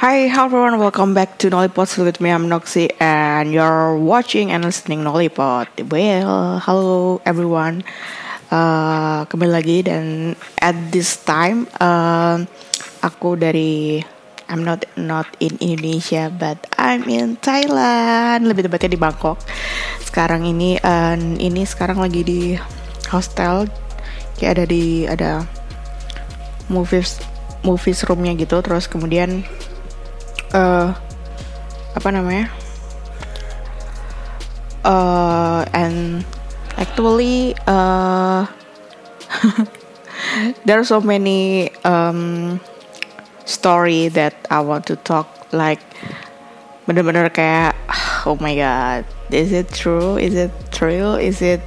Hi everyone, welcome back to Nollipod with me, I'm Noxy and you're watching and listening Nollipod. Well, hello everyone. Uh, Kembali lagi dan at this time uh, Aku dari I'm not not in Indonesia but I'm in Thailand. Lebih tepatnya di Bangkok. Sekarang ini uh, ini sekarang lagi di hostel. Kayak ada di ada movies movies roomnya gitu. Terus kemudian uh, apa namanya? Uh, and actually uh, there are so many um, story that I want to talk like bener-bener kayak oh my god is it true? Is it true is it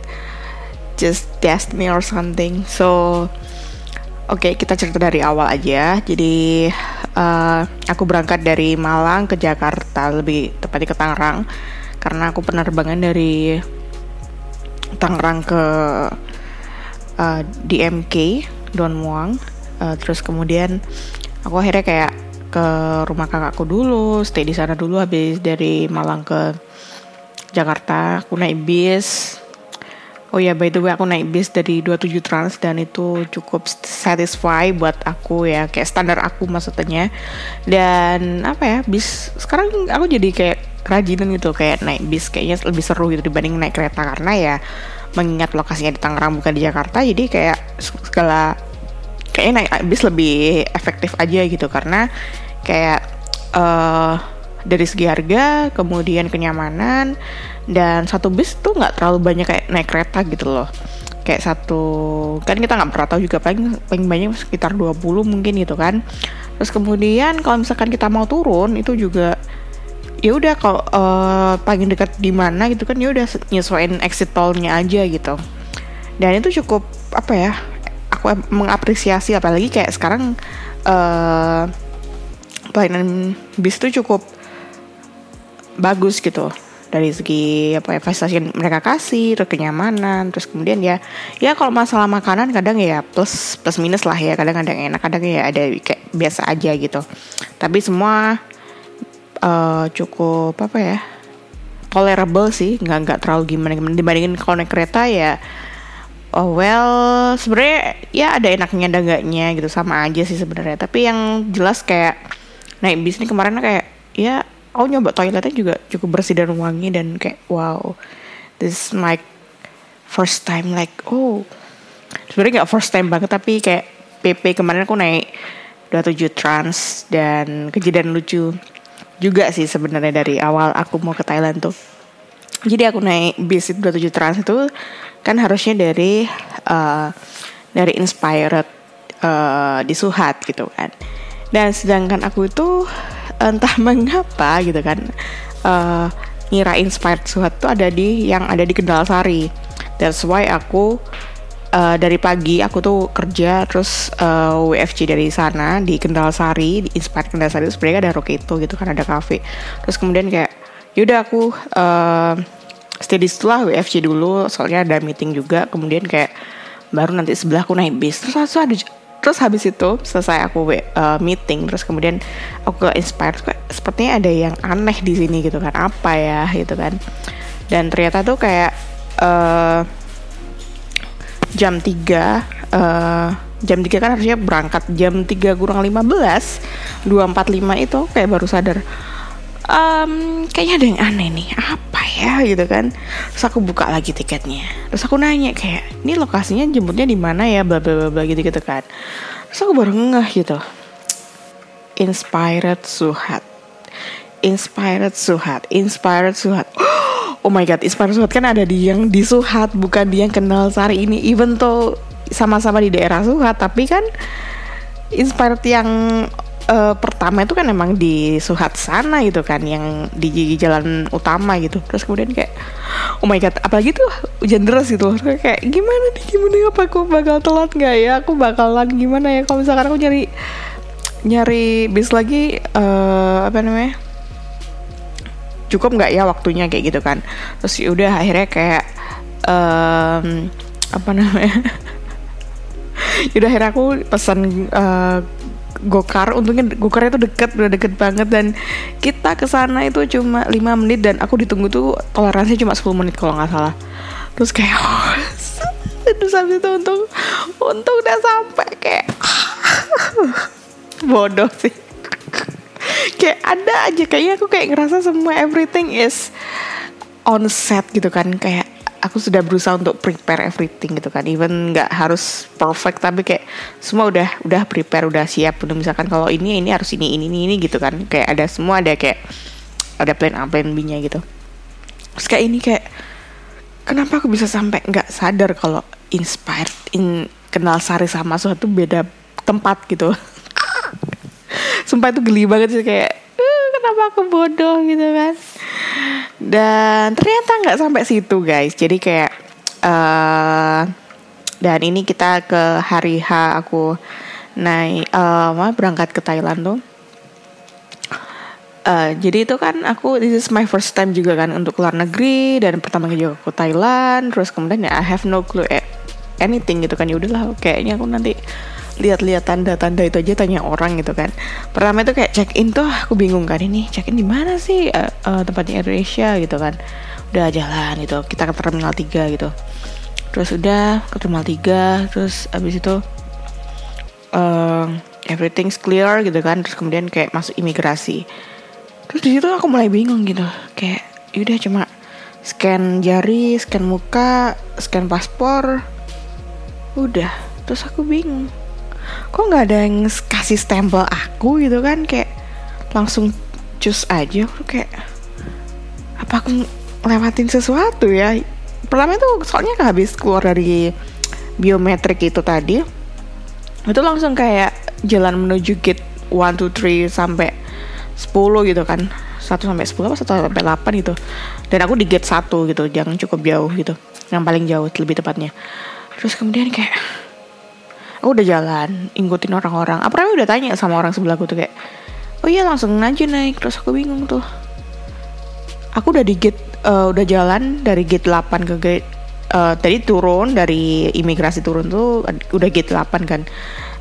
just destiny or something? So Oke, okay, kita cerita dari awal aja. Jadi uh, aku berangkat dari Malang ke Jakarta, lebih tepatnya ke Tangerang, karena aku penerbangan dari Tangerang ke uh, DMK Don Muang. Uh, terus kemudian aku akhirnya kayak ke rumah kakakku dulu, stay di sana dulu. Habis dari Malang ke Jakarta, aku naik bis Oh ya, by the way aku naik bis dari 27 Trans dan itu cukup satisfy buat aku ya, kayak standar aku maksudnya. Dan apa ya, bis sekarang aku jadi kayak kerajinan gitu, kayak naik bis kayaknya lebih seru gitu dibanding naik kereta karena ya mengingat lokasinya di Tangerang bukan di Jakarta, jadi kayak segala kayaknya naik bis lebih efektif aja gitu karena kayak uh, dari segi harga, kemudian kenyamanan, dan satu bis tuh nggak terlalu banyak kayak naik kereta gitu loh. Kayak satu kan kita nggak pernah tahu juga paling paling banyak sekitar 20 mungkin gitu kan. Terus kemudian kalau misalkan kita mau turun itu juga ya udah kalau uh, paling dekat di mana gitu kan ya udah nyesuaiin exit tolnya aja gitu. Dan itu cukup apa ya aku mengapresiasi apalagi kayak sekarang uh, pelayanan bis itu cukup bagus gitu dari segi apa ya prestasi yang mereka kasih terus kenyamanan terus kemudian ya ya kalau masalah makanan kadang ya plus plus minus lah ya kadang kadang enak kadang ya ada kayak biasa aja gitu. Tapi semua uh, cukup apa ya tolerable sih nggak nggak terlalu gimana gimana. Dibandingin kalau naik kereta ya oh well sebenarnya ya ada enaknya ada enggaknya gitu sama aja sih sebenarnya. Tapi yang jelas kayak naik bis ini kemarin kayak ya aku nyoba toiletnya juga cukup bersih dan wangi dan kayak wow this is my first time like oh. Sebenarnya nggak first time banget tapi kayak PP kemarin aku naik 27 trans dan kejadian lucu juga sih sebenarnya dari awal aku mau ke Thailand tuh. Jadi aku naik bis itu 27 trans itu kan harusnya dari uh, dari inspired uh, di Suhat gitu kan. Dan sedangkan aku itu entah mengapa gitu kan uh, ngira inspired suhat tuh ada di yang ada di Kendal Sari. That's why aku uh, dari pagi aku tuh kerja terus uh, eh, WFC dari sana di Kendal Sari di Inspired Kendal Sari sebenarnya ada Rokito gitu kan ada cafe terus kemudian kayak yaudah aku uh, stay di setelah WFC dulu. Soalnya ada meeting juga kemudian kayak baru nanti sebelah aku naik bis. Terus ada terus habis itu selesai aku uh, meeting terus kemudian aku ke inspired sepertinya ada yang aneh di sini gitu kan apa ya gitu kan. Dan ternyata tuh kayak uh, jam 3 uh, jam 3 kan harusnya berangkat jam 3 kurang 15 245 itu kayak baru sadar um, kayaknya ada yang aneh nih. Apa ya gitu kan? Terus aku buka lagi tiketnya. Terus aku nanya kayak ini lokasinya jemputnya di mana ya? Bla bla bla gitu gitu kan. Terus aku baru ngeh gitu. Inspired suhat. Inspired suhat. Inspired suhat. Oh my god inspired suhat kan ada di yang di suhat bukan di yang kenal sari ini. Even tuh sama-sama di daerah suhat tapi kan inspired yang uh, pertama itu kan emang di Suhat sana gitu kan yang di jalan utama gitu. Terus kemudian kayak oh my god apalagi tuh hujan deras gitu kayak gimana nih gimana apa aku bakal telat nggak ya? Aku bakalan gimana ya? Kalau misalkan aku nyari nyari bis lagi uh, apa namanya cukup nggak ya waktunya kayak gitu kan. Terus ya udah akhirnya kayak um, apa namanya Yaudah akhirnya aku pesan uh, gokar untungnya gokarnya itu deket udah deket banget. Dan kita ke sana itu cuma lima menit dan aku ditunggu tuh toleransinya cuma 10 menit kalau nggak salah. Terus kayak oh, habis itu untung untung udah sampai kayak bodoh sih. Kayak ada aja kayaknya aku kayak ngerasa semua everything is on set gitu kan kayak aku sudah berusaha untuk prepare everything gitu kan. Even nggak harus perfect tapi kayak semua udah udah prepare udah siap. Udah misalkan kalau ini ini harus ini ini ini gitu kan. Kayak ada semua ada kayak ada plan A plan B nya gitu. Terus kayak ini kayak kenapa aku bisa sampai nggak sadar kalau inspired in kenal Sari sama suatu beda tempat gitu. Sumpah itu geli banget sih kayak uh, kenapa aku bodoh gitu kan dan ternyata nggak sampai situ guys. Jadi kayak uh, dan ini kita ke hari H aku naik uh, berangkat ke Thailand tuh. Uh, jadi itu kan aku this is my first time juga kan untuk luar negeri dan pertama kali juga ke Thailand. Terus kemudian ya I have no clue anything gitu kan. Ya udahlah kayaknya aku nanti lihat-lihat tanda-tanda itu aja tanya orang gitu kan. Pertama itu kayak check in tuh aku bingung kan ini check in di mana sih? Uh, uh, tempatnya Indonesia gitu kan. Udah jalan gitu kita ke terminal 3 gitu. Terus udah ke terminal 3 terus abis itu uh, everything's clear gitu kan terus kemudian kayak masuk imigrasi. Terus di situ aku mulai bingung gitu kayak yaudah cuma scan jari scan muka scan paspor udah. Terus aku bingung kok nggak ada yang kasih stempel aku gitu kan? Kayak langsung cus aja aku kayak apa aku lewatin sesuatu ya? Pertama itu soalnya habis keluar dari biometrik itu tadi itu langsung kayak jalan menuju gate 1, 2, 3 sampai 10 gitu kan. 1 sampai 10 apa 1 sampai 8 gitu. Dan aku di gate 1 gitu jangan cukup jauh gitu yang paling jauh lebih tepatnya. Terus kemudian kayak aku udah jalan ngikutin orang-orang. Apa udah tanya sama orang sebelahku tuh kayak oh iya langsung aja naik. Terus aku bingung tuh. Aku udah di gate uh, udah jalan dari gate 8 ke gate uh, tadi turun dari imigrasi turun tuh udah gate 8 kan.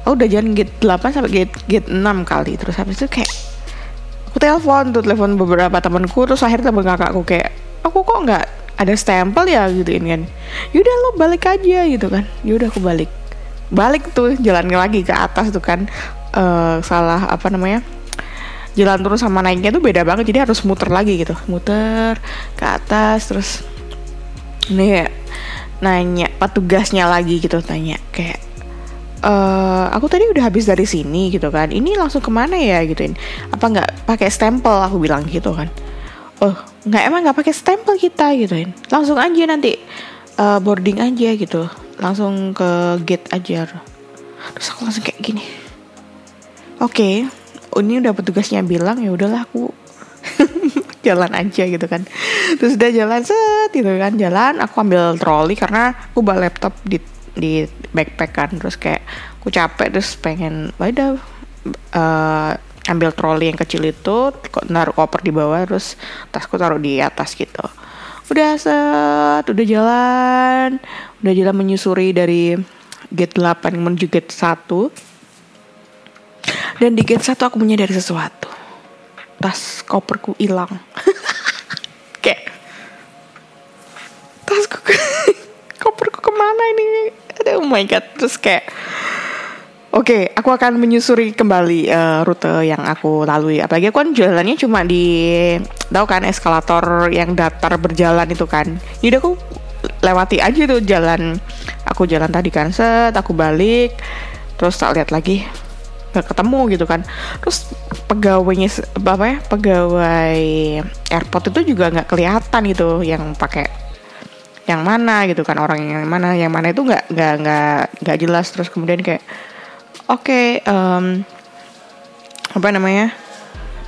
Aku udah jalan gate 8 sampai gate gate 6 kali. Terus habis itu kayak aku telepon tuh telepon beberapa temanku. Terus akhirnya temen kakakku kayak aku kok nggak ada stempel ya? gitu ini kan. Yaudah lo balik aja gitu kan. Yaudah aku balik balik tuh jalan lagi ke atas tuh kan. Uh, salah apa namanya jalan turun sama naiknya tuh beda banget jadi harus muter lagi gitu. Muter ke atas terus nih nanya petugasnya lagi gitu tanya kayak uh, aku tadi udah habis dari sini gitu kan. Ini langsung ke mana ya? gituin. Apa nggak pakai stempel? aku bilang gitu kan. Oh nggak emang nggak pakai stempel kita gituin. Langsung aja nanti uh, boarding aja gitu. Langsung ke gate aja. Terus aku langsung kayak gini. Oke okay, ini udah petugasnya bilang ya udahlah aku jalan aja gitu kan. Terus udah jalan set gitu kan jalan. Aku ambil troli karena aku bawa laptop di di backpack kan. Terus kayak aku capek terus pengen oh udah uh, ambil troli yang kecil itu naruh koper di bawah terus tasku taruh di atas gitu udah set udah jalan. Udah jalan menyusuri dari gate 8 menuju gate 1 dan di gate 1 aku menyadari sesuatu. Tas koperku hilang. Kayak tasku koperku ke mana ini? Oh my god. Terus kayak Oke, okay, aku akan menyusuri kembali uh, rute yang aku lalui. Apalagi aku kan jalannya cuma di tahu kan eskalator yang datar berjalan itu kan. Jadi aku lewati aja tuh jalan. Aku jalan tadi kan set, aku balik, terus tak lihat lagi gak ketemu gitu kan. Terus pegawainya apa ya? Pegawai airport itu juga nggak kelihatan gitu yang pakai yang mana gitu kan orang yang mana yang mana itu nggak nggak nggak nggak jelas terus kemudian kayak oke okay, um, apa namanya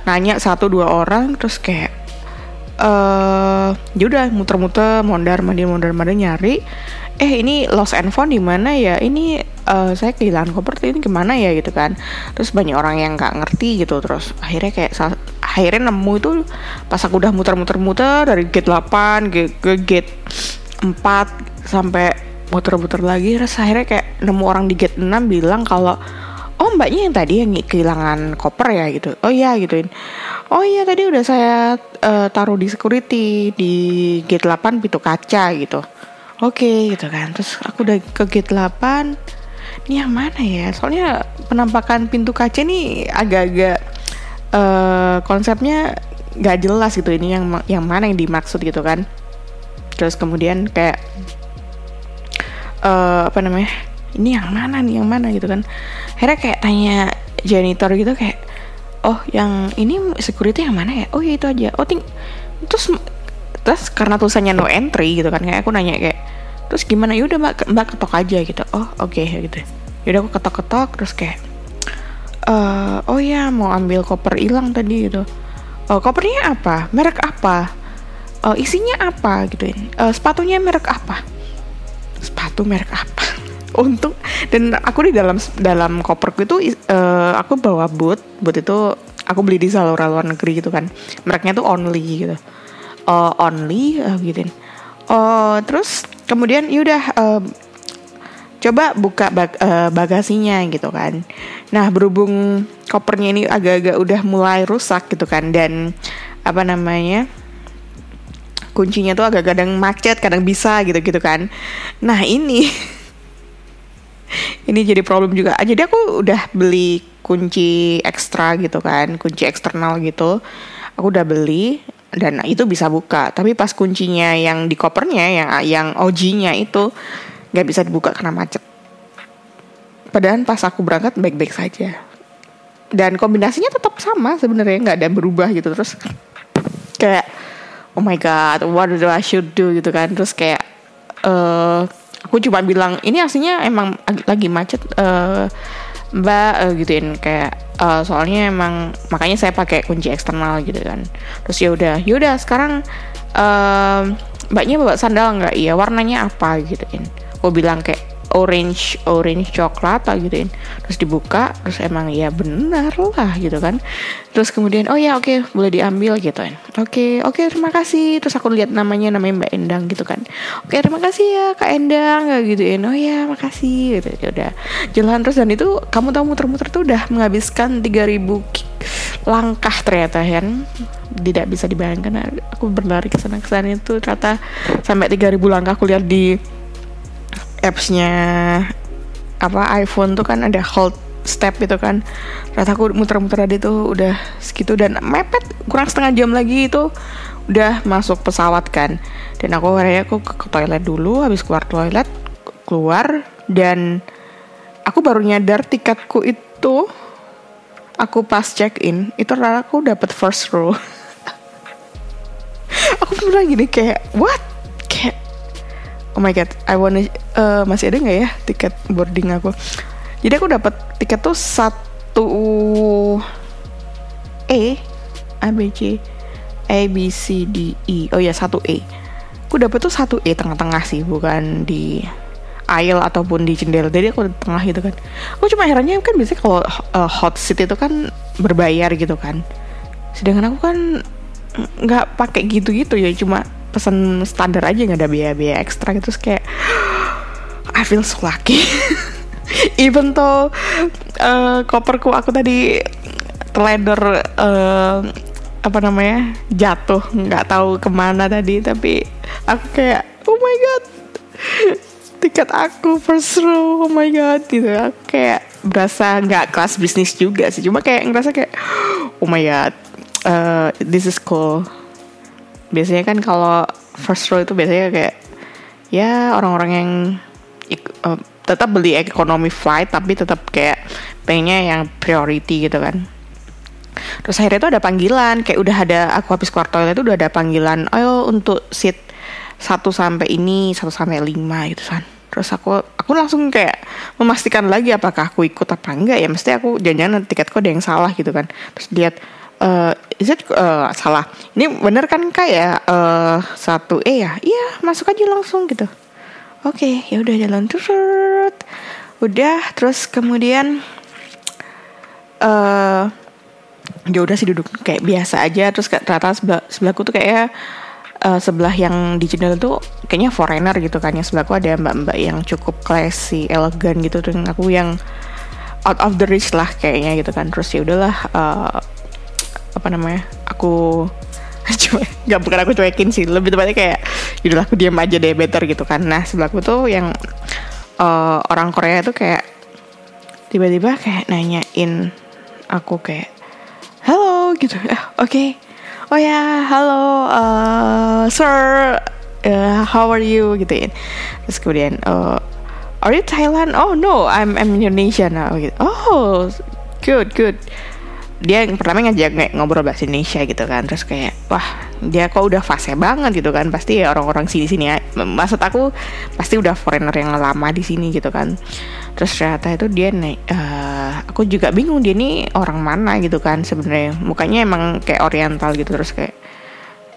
nanya satu dua orang terus kayak uh, ya udah muter-muter mondar mandir mondar mandir nyari. Eh ini lost and found di mana ya? Ini uh, saya kehilangan koper ini ke mana ya gitu kan. Terus banyak orang yang nggak ngerti gitu. Terus akhirnya kayak akhirnya nemu itu pas aku udah muter-muter-muter dari gate 8 ke, ke gate 4 sampai muter-muter lagi terus akhirnya kayak nemu orang di gate 6 bilang kalau oh mbaknya yang tadi yang kehilangan koper ya? gitu. Oh iya gituin. Oh iya tadi udah saya uh, taruh di security di gate 8 pintu kaca gitu. Oke okay, gitu kan. Terus aku udah ke gate 8 ini yang mana ya? Soalnya penampakan pintu kaca nih agak-agak uh, konsepnya gak jelas gitu ini yang yang mana yang dimaksud gitu kan. Terus kemudian kayak uh, apa namanya ini yang mana nih yang mana gitu kan. Akhirnya kayak tanya janitor gitu kayak oh yang ini security yang mana ya? Oh ya itu aja. Oh ting terus terus karena tulisannya no entry gitu kan kayak aku nanya kayak terus gimana? Ya udah mbak mbak ketok aja gitu. Oh oke okay, gitu yaudah aku ketok ketok terus kayak uh, oh ya mau ambil koper hilang tadi gitu. Oh kopernya apa? Merek apa? Uh, isinya apa? gitu. Uh, sepatunya merek apa sepatu merek apa? Untung dan aku di dalam dalam koperku itu uh, aku bawa boot. Boot itu aku beli di Zalora luar negeri gitu kan. Mereknya tuh only gitu. Uh, only uh, gituin uh, terus kemudian yaudah uh, coba buka bag, uh, bagasinya gitu kan. Nah berhubung kopernya ini agak-agak udah mulai rusak gitu kan dan apa namanya kuncinya tuh agak kadang macet kadang bisa gitu gitu kan. Nah ini. Ini jadi problem juga. Jadi aku udah beli kunci ekstra gitu kan kunci eksternal gitu. Aku udah beli dan itu bisa buka. Tapi pas kuncinya yang di kopernya yang yang OG-nya itu nggak bisa dibuka karena macet. Padahal pas aku berangkat baik-baik saja. Dan kombinasinya tetap sama sebenarnya nggak ada berubah gitu. Terus kayak oh my god what do I should do? Gitu kan. Terus kayak uh, aku cuma bilang ini aslinya emang lagi macet uh, mbak uh, gituin. Kayak uh, soalnya emang makanya saya pakai kunci eksternal gitu kan. Terus ya udah ya udah sekarang uh, mbaknya bawa sandal nggak? Iya warnanya apa? Gituin. Aku bilang kayak orange orange coklat lah gitu kan terus dibuka terus emang ya benar lah gitu kan. Terus kemudian oh ya oke okay, boleh diambil gitu kan. Oke okay, oke okay, terima kasih. Terus aku lihat namanya namanya Mbak Endang gitu kan. Oke okay, terima kasih ya Kak Endang kayak gituin oh ya makasih gitu. Ya udah jalan terus. Dan itu kamu tahu muter-muter tuh udah menghabiskan 3000 langkah ternyata kan. Tidak bisa dibayangkan aku berlari ke sana ke sana itu ternyata sampai 3000 langkah aku lihat di appsnya apa iPhone tuh kan ada hold step itu kan. Rata aku muter-muter tadi tuh udah segitu dan mepet kurang setengah jam lagi itu udah masuk pesawat kan. Dan aku akhirnya aku ke, toilet dulu habis keluar toilet keluar dan aku baru nyadar tiketku itu aku pas check in itu rata aku dapat first row. Aku bilang gini kayak what oh my god I wanna uh, masih ada nggak ya tiket boarding aku? Jadi aku dapat tiket tuh satu E A B C A B C D E. Oh ya satu E. Aku dapat tuh satu E tengah-tengah sih bukan di aisle ataupun di jendela. Jadi aku di tengah gitu kan. Aku cuma herannya kan biasanya kalau uh, hot seat itu kan berbayar gitu kan. Sedangkan aku kan nggak pakai gitu-gitu ya cuma pesan standar aja nggak ada biaya-biaya ekstra gitu terus kayak I feel so lucky. Even though uh, koperku aku tadi teledor uh, apa namanya jatuh nggak tahu ke mana tadi tapi aku kayak oh my god tiket aku first row oh my god gitu. Aku kayak berasa nggak kelas bisnis juga sih cuma kayak ngerasa kayak oh my god uh, this is cool biasanya kan kalau first row itu biasanya kayak ya orang-orang yang uh, tetap beli economy flight tapi tetap kayak pengennya yang priority gitu kan. Terus akhirnya itu ada panggilan kayak udah ada aku habis keluar toilet itu udah ada panggilan ayo untuk seat satu sampai ini satu sampai lima gitu kan. Terus aku aku langsung kayak memastikan lagi apakah aku ikut apa enggak ya. Mesti aku jangan-jangan tiketku ada yang salah gitu kan. Terus lihat uh, is it uh, salah. Ini bener kan kak ya? Uh, satu e ya? Iya masuk aja langsung gitu. Oke okay, ya udah jalan terus udah terus kemudian uh, ya udah sih duduk kayak biasa aja. Terus ternyata sebelah sebelahku tuh kayak uh, sebelah yang di jendela tuh kayaknya foreigner gitu kan. Yang sebelahku ada mbak-mbak yang cukup classy elegan gitu. Dan aku yang out of the reach lah kayaknya gitu kan. Terus ya udahlah uh, apa namanya aku cuma nggak bukan aku cuekin sih lebih tepatnya kayak yaudah aku diam aja deh better gitu kan. Nah sebelahku tuh yang uh, orang Korea tuh kayak tiba-tiba kayak nanyain aku kayak halo gitu. Eh, oke. Okay. oh ya yeah, halo uh, sir uh, how are you? Gitu. Ya terus kemudian uh, are you Thailand? Oh no I'm I'm Indonesia now gitu oh good good dia yang pertama ngajak ngobrol bahasa Indonesia gitu kan. Terus kayak wah dia kok udah fase banget gitu kan. Pasti ya orang-orang sini sini ya maksud aku pasti udah foreigner yang lama di sini gitu kan. Terus ternyata itu dia nih uh, aku juga bingung dia nih orang mana gitu kan sebenarnya. Mukanya emang kayak oriental gitu terus kayak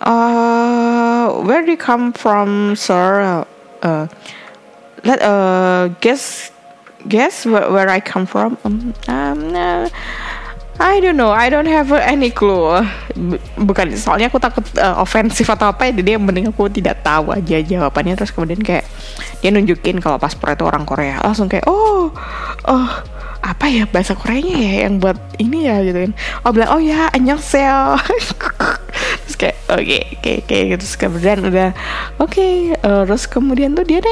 uh, where do you come from sir? Uh, let uh guess guess where, where I come from. Um, um uh, I don't know, I don't have any clue. Bukan, soalnya aku takut uh, ofensif atau apa, jadi dia mending aku tidak tahu aja jawabannya. Terus kemudian kayak dia nunjukin kalau paspor itu orang Korea, langsung kayak oh, oh apa ya bahasa Koreanya ya yang buat ini ya gitu kan. Oh bilang oh ya sel. terus kayak oke okay, oke okay, okay. terus kemudian udah oke okay. uh, terus kemudian tuh dia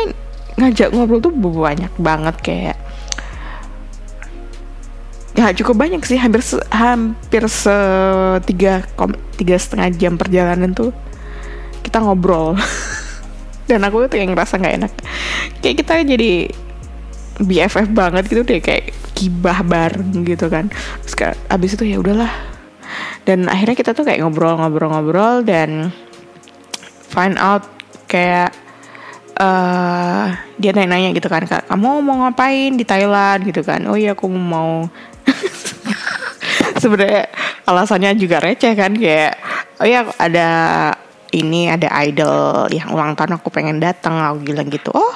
ngajak ngobrol tuh banyak banget kayak ya cukup banyak sih. Hampir se, hampir setiga tiga setengah jam perjalanan tuh kita ngobrol. Dan aku tuh yang ngerasa nggak enak. Kayak kita jadi BFF banget gitu deh kayak kibah bareng gitu kan. Terus abis itu ya udahlah. Dan akhirnya kita tuh kayak ngobrol-ngobrol-ngobrol dan find out kayak uh, dia nanya-nanya gitu kan kamu mau ngapain di Thailand? Gitu kan. Oh iya aku mau sebenarnya alasannya juga receh kan kayak oh ya ada ini ada idol yang ulang tahun aku pengen datang aku bilang gitu. Oh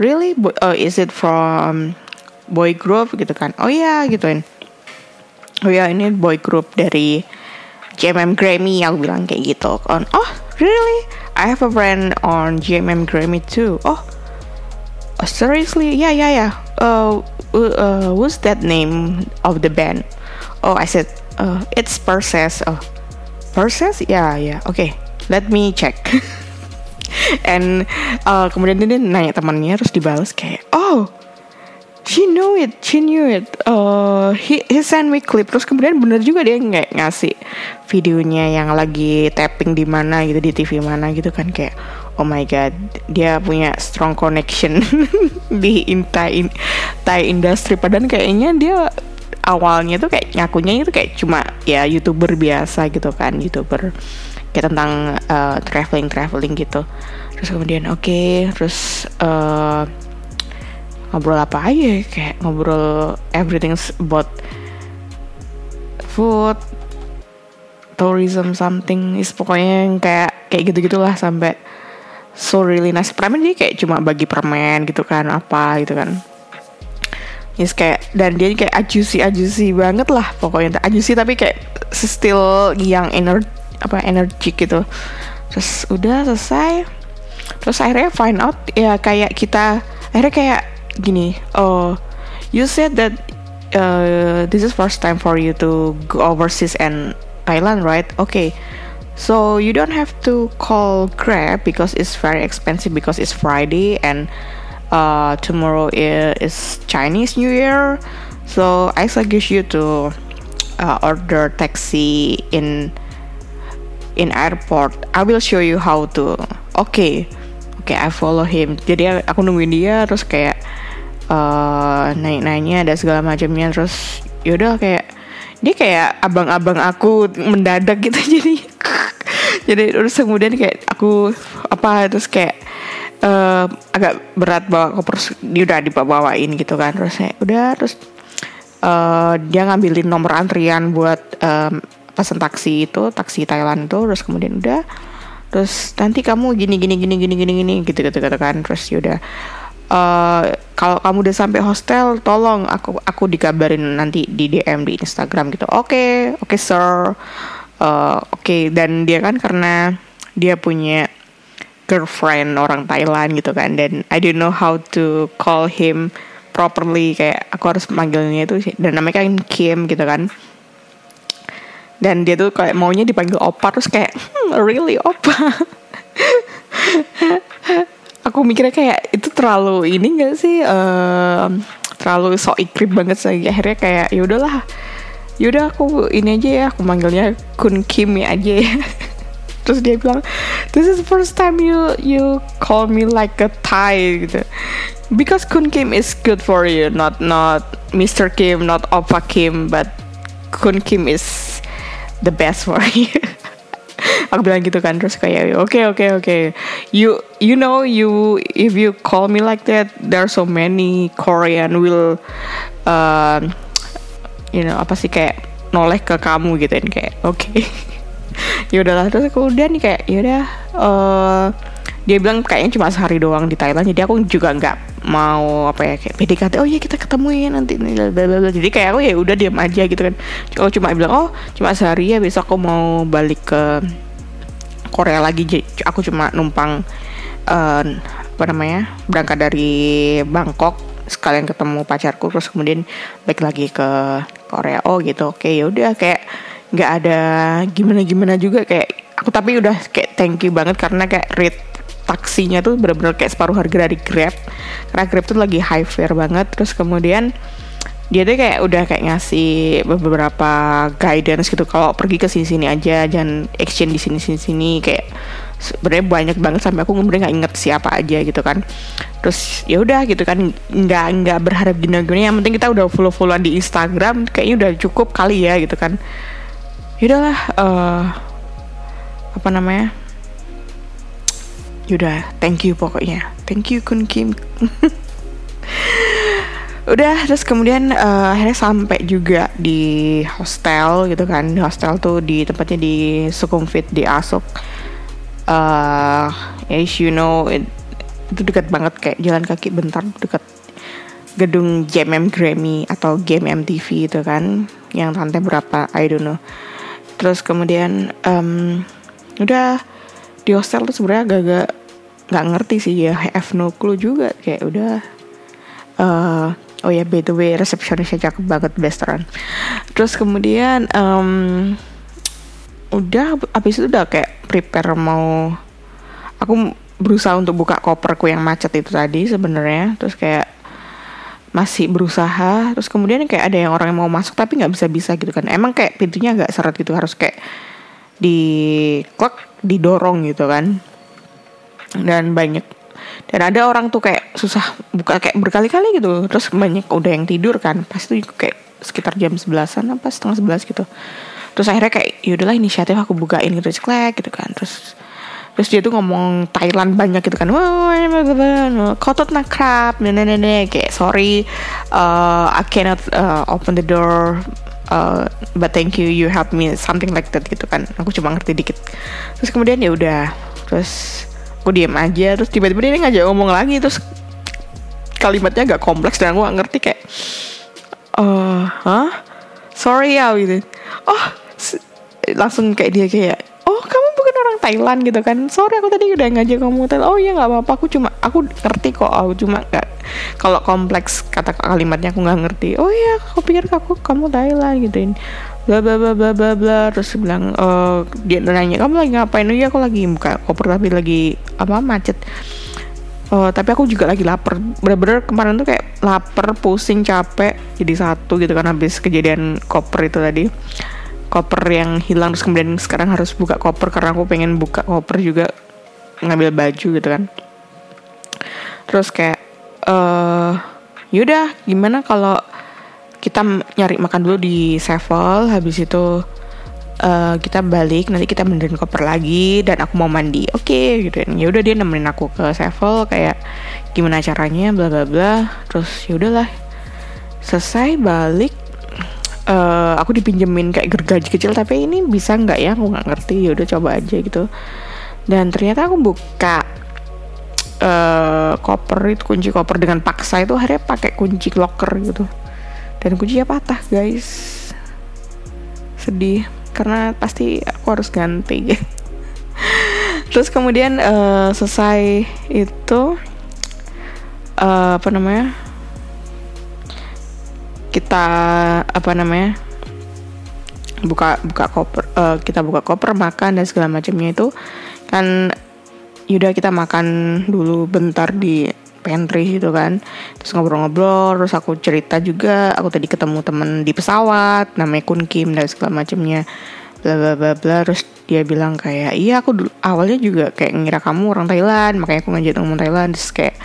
really? Oh, is it from boy group? Gitu kan. Oh ya gituin. Oh ya ini boy group dari JMM Grammy aku bilang kayak gitu kan. Oh really? I have a friend on JMM Grammy too. Oh, oh seriously? Yeah yeah yeah uh, uh, what's that name of the band? Oh, I said, uh, it's Perses. Oh, Perses? Yeah, yeah. Okay, let me check. And uh, kemudian dia nanya temannya terus dibalas kayak, oh, she knew it, she knew it. Uh, he, he sent me clip. Terus kemudian bener juga dia nggak ngasih videonya yang lagi tapping di mana gitu di TV mana gitu kan kayak oh my god dia punya strong connection di Thai, Thai industry. Padahal kayaknya dia awalnya tuh kayak ngakunya itu kayak cuma ya youtuber biasa gitu kan youtuber kayak tentang uh, traveling traveling gitu. Terus kemudian oke okay, terus uh, ngobrol apa aja kayak ngobrol everything about food tourism something is pokoknya yang kayak kayak gitu gitulah sampai so really nice. Permen dia kayak cuma bagi permen gitu kan apa gitu kan. Yes kayak dan dia kayak ajusi ajusi banget lah pokoknya. Ajusi tapi kayak still yang energi apa energi gitu. Terus udah selesai. Terus akhirnya find out ya kayak kita akhirnya kayak gini oh you said that uh, this is first time for you to go overseas and Thailand right? Okay So you don't have to call Grab because it's very expensive because it's Friday and uh, tomorrow is Chinese New Year. So I suggest you to uh, order taxi in in airport. I will show you how to. Okay. okay, I follow him. Jadi aku nungguin dia terus kayak uh, naik-naiknya ada segala macamnya terus yaudah kayak dia kayak abang-abang aku mendadak gitu jadi jadi terus kemudian kayak aku apa terus kayak uh, agak berat bawa koper dia udah dibawain gitu kan. Terus saya udah terus uh, dia ngambilin nomor antrian buat um, pesan taksi itu taksi Thailand itu. Terus kemudian udah terus nanti kamu gini gini gini gini gini gini gitu gitu gitu kan. Terus yaudah uh, kalau kamu udah sampai hostel tolong aku aku dikabarin nanti di DM di Instagram gitu. Oke okay, oke okay, sir uh, oke okay. dan dia kan karena dia punya girlfriend orang Thailand gitu kan dan I don't know how to call him properly kayak aku harus manggilnya itu dan namanya kan Kim gitu kan dan dia tuh kayak maunya dipanggil opa terus kayak hmm, really opa aku mikirnya kayak itu terlalu ini gak sih uh, terlalu sok ikrip banget sih akhirnya kayak ya udahlah yaudah aku ini aja ya aku manggilnya Kun Kim ya aja ya terus dia bilang this is the first time you you call me like a Thai gitu because Kun Kim is good for you not not Mr. Kim not Opa Kim but Kun Kim is the best for you aku bilang gitu kan terus kayak oke okay, oke okay, oke okay. you you know you if you call me like that there are so many Korean will uh, you know apa sih kayak noleh ke kamu gitu kan kayak oke okay. ya udahlah terus kemudian nih kayak ya udah uh, dia bilang kayaknya cuma sehari doang di Thailand jadi aku juga nggak mau apa ya kayak PDKT oh iya kita ketemu ya nanti blablabla. jadi kayak aku ya udah diam aja gitu kan aku cuma bilang oh cuma sehari ya besok aku mau balik ke Korea lagi jadi aku cuma numpang uh, apa namanya berangkat dari Bangkok sekalian ketemu pacarku terus kemudian balik lagi ke Korea. Oh gitu. Oke ya udah kayak nggak ada gimana gimana juga kayak aku tapi udah kayak thank you banget karena kayak rate taksinya tuh bener-bener kayak separuh harga dari Grab. Karena Grab tuh lagi high fare banget terus kemudian dia tuh kayak udah kayak ngasih beberapa guidance gitu kalau pergi ke sini-sini aja jangan exchange di sini-sini kayak sebenarnya banyak banget sampai aku kemudian nggak inget siapa aja gitu kan. Terus ya udah gitu kan nggak nggak berharap gini-gini yang penting kita udah follow-followan di Instagram kayaknya udah cukup kali ya gitu kan. Yaudahlah uh, apa namanya? Yaudah thank you pokoknya. Thank you Kun Kim. Udah terus kemudian uh, akhirnya sampai juga di hostel gitu kan. Hostel tuh di tempatnya di Sukhumvit di Asok uh, as you know it, itu dekat banget kayak jalan kaki bentar dekat gedung JMM Grammy atau Game MTV itu kan yang lantai berapa I don't know. Terus kemudian um, udah di hostel tuh sebenarnya agak-agak nggak ngerti sih ya have no clue juga kayak udah uh, oh ya by the way resepsionisnya cakep banget restoran. Terus kemudian um, udah habis itu udah kayak prepare mau aku berusaha untuk buka koperku yang macet itu tadi sebenarnya. Terus kayak masih berusaha. Terus kemudian kayak ada yang orang yang mau masuk tapi nggak bisa bisa gitu kan. Emang kayak pintunya agak seret gitu harus kayak di klek didorong gitu kan. Dan banyak. Dan ada orang tuh kayak susah buka kayak berkali-kali gitu. Terus banyak udah yang tidur kan. Pas itu kayak sekitar jam sebelasan apa setengah sebelas gitu terus akhirnya kayak yaudahlah inisiatif aku bukain gitu ceklek gitu kan. Terus terus dia tuh ngomong Thailand banyak gitu kan. Kotot nenek nenek kayak sorry uh, I cannot uh, open the door uh, but thank you you help me something like that gitu kan. Aku cuma ngerti dikit. Terus kemudian ya udah terus aku diem aja terus tiba-tiba dia ngajak ngomong lagi terus kalimatnya agak kompleks dan aku gak ngerti kayak uh, huh? sorry ya gitu. Oh langsung kayak dia kayak oh kamu bukan orang Thailand gitu kan. Sorry aku tadi udah ngajak kamu Thailand. Oh iya nggak apa-apa. Aku cuma aku ngerti kok. Aku cuma nggak kalau kompleks kata kalimatnya aku nggak ngerti. Oh iya aku pikir aku kamu Thailand gituin. Bla bla bla bla bla bla. Terus bilang uh, dia nanya kamu lagi ngapain? Oh iya aku lagi buka koper tapi lagi apa macet. Uh, tapi aku juga lagi lapar. Bener-bener kemarin tuh kayak lapar pusing capek jadi satu gitu kan habis kejadian koper itu tadi koper yang hilang terus kemudian sekarang harus buka koper karena aku pengen buka koper juga ngambil baju gitu kan. Terus kayak uh, yaudah gimana kalau kita nyari makan dulu di Sevel habis itu uh, kita balik nanti kita benerin koper lagi dan aku mau mandi. Oke okay, gitu. Kan ya udah dia nemenin aku ke Sevel kayak gimana caranya bla bla bla. Terus ya udahlah selesai balik uh, aku dipinjemin kayak gergaji kecil tapi ini bisa nggak ya? Aku nggak ngerti ya udah coba aja gitu. Dan ternyata aku buka uh, koper itu kunci koper dengan paksa itu akhirnya pakai kunci locker gitu. Dan kuncinya patah guys. Sedih karena pasti aku harus ganti. Terus kemudian uh, selesai itu uh, apa namanya kita apa namanya buka buka koper uh, kita buka koper makan dan segala macamnya itu kan yaudah kita makan dulu bentar di pantry gitu kan. Terus ngobrol-ngobrol terus aku cerita juga aku tadi ketemu temen di pesawat namanya Kun Kim dan segala macamnya. Bla bla bla bla terus dia bilang kayak iya aku awalnya juga kayak ngira kamu orang Thailand makanya aku ngajak ngomong Thailand. Terus kayak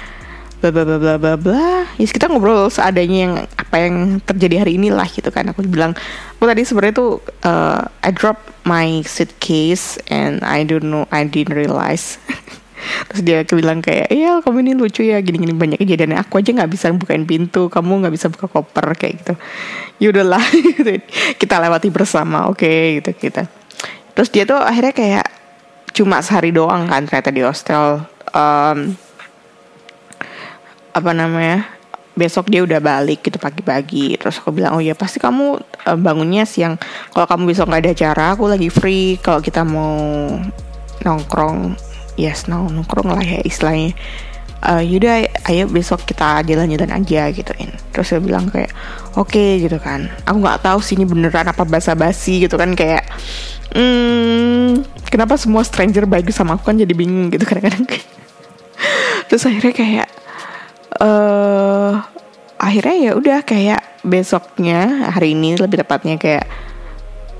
bla bla bla bla bla bla. Ya kita ngobrol seadanya yang apa yang terjadi hari ini lah gitu kan. Aku bilang aku tadi sebenarnya tuh uh, I drop my suitcase and I don't know I didn't realize. Terus dia bilang kayak iya kamu ini lucu ya gini-gini banyak kejadian aku aja nggak bisa bukain pintu kamu nggak bisa buka koper kayak gitu. Yaudahlah kita lewati bersama oke okay, gitu. Kita terus dia tuh akhirnya kayak cuma sehari doang kan ternyata di hostel. Um, apa namanya besok dia udah balik gitu pagi-pagi. Terus aku bilang oh ya pasti kamu uh, bangunnya siang. Kalau kamu besok nggak ada acara aku lagi free. Kalau kita mau nongkrong yes no nongkrong lah ya istilahnya. Uh, yaudah ayo besok kita jalan-jalan aja gituin. Terus saya bilang kayak oke okay, gitu kan. Aku nggak tahu sih ini beneran apa basa-basi gitu kan kayak hmm, kenapa semua stranger baik sama aku kan jadi bingung gitu kadang-kadang. Terus akhirnya kayak uh, akhirnya ya udah kayak besoknya hari ini lebih tepatnya kayak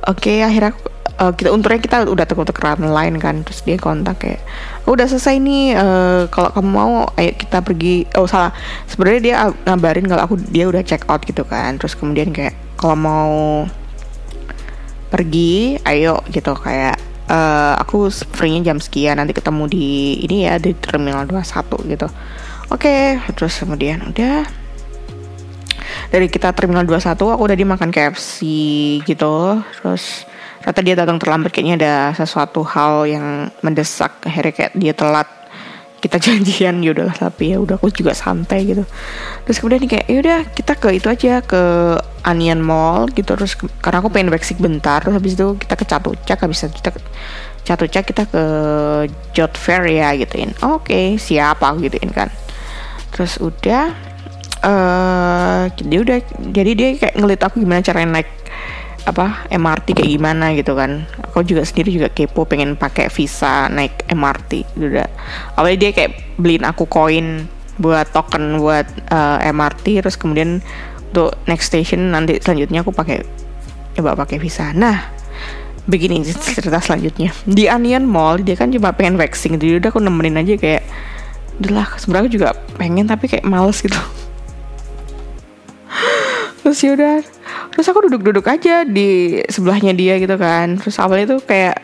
oke okay, akhirnya uh, kita untungnya kita udah tuker-tukeran lain kan terus dia kontak kayak oh, udah selesai nih uh, kalau kamu mau ayo kita pergi. Oh salah sebenarnya dia ngabarin kalau aku dia udah check out gitu kan terus kemudian kayak kalau mau pergi ayo gitu kayak uh, aku free-nya jam sekian nanti ketemu di ini ya di terminal 21 gitu oke okay, terus kemudian udah. Dari kita terminal 21 aku udah dimakan KFC gitu. Terus ternyata dia datang terlambat kayaknya ada sesuatu hal yang mendesak. Akhirnya kayak dia telat. Kita janjian ya udahlah tapi ya udah aku juga santai gitu. Terus kemudian kayak ya udah kita ke itu aja ke Onion Mall gitu. Terus ke, karena aku pengen waxing bentar. Terus habis itu kita ke Catucak habis itu kita ke Catucak kita ke Jot Fair ya gituin. Oke okay, siapa gituin kan terus udah uh, udah jadi dia kayak ngelit aku gimana caranya naik apa MRT kayak gimana gitu kan. Aku juga sendiri juga kepo pengen pakai visa naik MRT udah awalnya dia kayak beliin aku koin buat token buat uh, eh, MRT terus kemudian untuk next station nanti selanjutnya aku pakai coba pakai visa. Nah begini cerita selanjutnya. Di Onion Mall dia kan cuma pengen waxing jadi udah aku nemenin aja kayak udahlah sebenarnya juga pengen tapi kayak males gitu. Terus yaudah terus aku duduk-duduk aja di sebelahnya dia gitu kan. Terus awalnya tuh kayak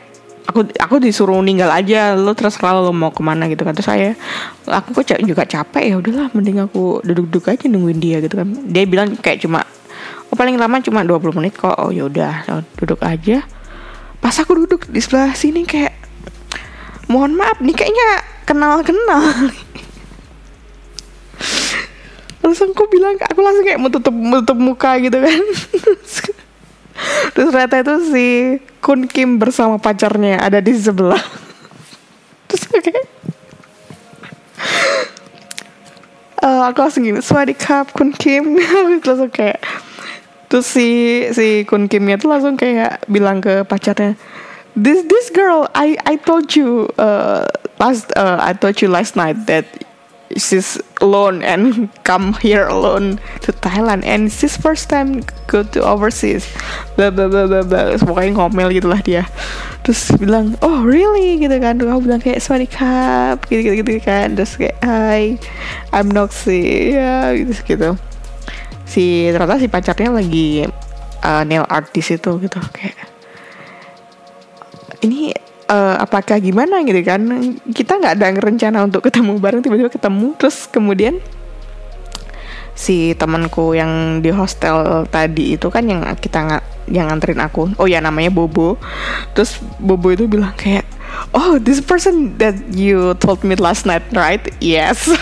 aku aku disuruh ninggal aja lo terserah lo mau ke mana gitu kan. Terus saya aku kok juga capek ya udahlah mending aku duduk-duduk aja nungguin dia gitu kan. Dia bilang kayak cuma oh paling lama cuma 20 menit kok. Oh yaudah duduk aja. Pas aku duduk di sebelah sini kayak mohon maaf nih kayaknya kenal-kenal. Terus aku bilang aku langsung kayak mau tutup tutup muka gitu kan. Terus ternyata itu si Kun Kim bersama pacarnya ada di sebelah. Terus kayak uh, aku langsung gini Swadi Kun Kim. Langsung kayak terus si si Kun Kimnya tuh langsung kayak bilang ke pacarnya this this girl I I told you uh, last uh, I told you last night that she's alone and come here alone to Thailand. And she's first time go to overseas. Bla bla bla bla bla. Pokoknya ngomel gitulah dia. Terus bilang oh really? Gitu kan. Aku bilang kayak sorry cup gitu gitu, gitu kan. Terus kayak hi I'm Noxy ya gitu gitu. Si ternyata si pacarnya lagi uh, nail artist itu gitu kayak ini uh, apakah gimana gitu kan? Kita nggak ada rencana untuk ketemu bareng tiba-tiba ketemu. Terus kemudian si temanku yang di hostel tadi itu kan yang kita nggak yang nganterin aku. Oh ya namanya Bobo. Terus Bobo itu bilang kayak oh this person that you told me last night right? Yes.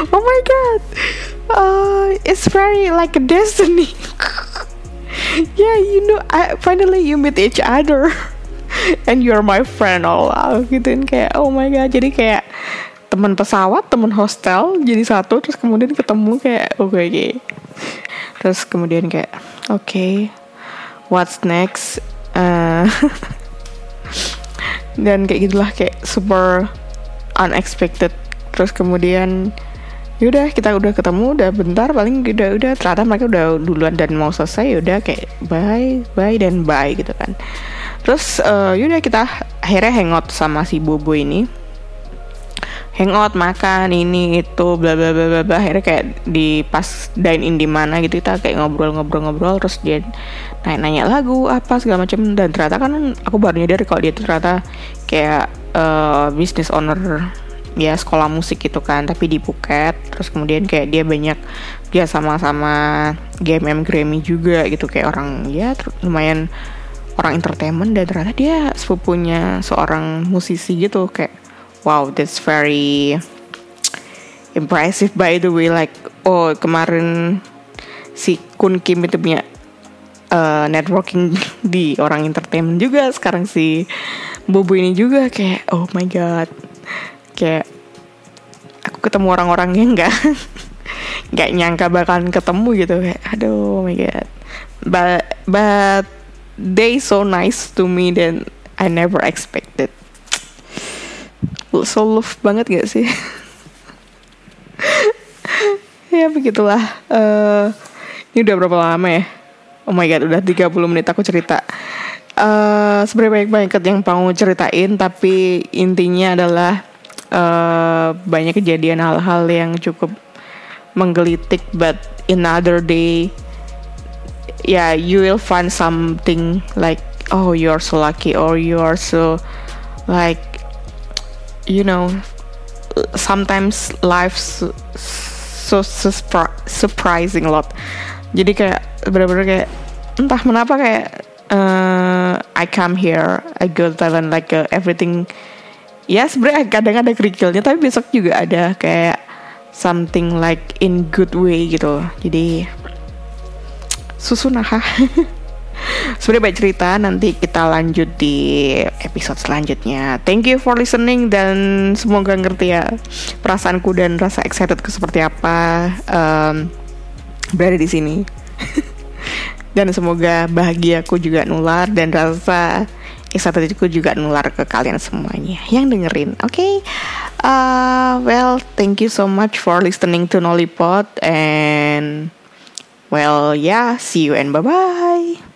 Oh my god. Uh, it's very like a destiny yeah you know I, finally you meet each other. And you're my friend all out gitu. Kayak oh my god jadi kayak teman pesawat teman hostel jadi satu terus kemudian ketemu kayak oke okay, okay. terus kemudian kayak oke okay, what's next? Uh, dan kayak gitulah kayak super unexpected. Terus kemudian yaudah kita udah ketemu udah bentar paling udah udah ternyata mereka udah duluan dan mau selesai yaudah kayak bye bye dan bye gitu kan. Terus uh, yaudah kita akhirnya hangout sama si Bobo ini. Hangout makan ini itu bla bla bla bla akhirnya kayak di pas dine in di mana gitu kita kayak ngobrol-ngobrol-ngobrol terus dia nanya-nanya lagu apa segala macam dan ternyata kan aku baru nyadar kalau dia ternyata kayak uh, business owner ya sekolah musik gitu kan tapi di Phuket. Terus kemudian kayak dia banyak dia sama-sama GMM Grammy juga gitu. Kayak orang ya lumayan orang entertainment dan ternyata dia sepupunya seorang musisi gitu. Kayak wow that's very impressive by the way. Like oh kemarin si Kun Kim itu punya uh, networking di orang entertainment juga. Sekarang si Bobo ini juga kayak oh my god kayak aku ketemu orang-orang yang nggak nggak nyangka bakalan ketemu gitu. Kayak aduh oh my god. But but they so nice to me dan I never expected. So love banget gak sih? Ya begitulah. Uh, ini udah berapa lama ya? Oh my god udah 30 menit aku cerita. Uh, sebenarnya banyak banget yang mau ceritain tapi intinya adalah uh, banyak kejadian hal-hal yang cukup menggelitik but in another day yeah you will find something like oh you're so lucky or you are so like you know sometimes life so, so surprising a lot. Jadi kayak bener-bener kayak entah kenapa kayak uh, I come here I go to Thailand like uh, everything ya sebenarnya kadang ada kerikilnya tapi besok juga ada kayak something like in good way gitu. Jadi susu naha sebenarnya banyak cerita nanti kita lanjut di episode selanjutnya. Thank you for listening dan semoga ngerti ya perasaanku dan rasa excitedku seperti apa um, berada di sini. Dan semoga bahagiaku juga nular dan rasa itu juga nular ke kalian semuanya yang dengerin. Oke, okay? uh, well, thank you so much for listening to Nollipod and well, yeah, see you and bye bye.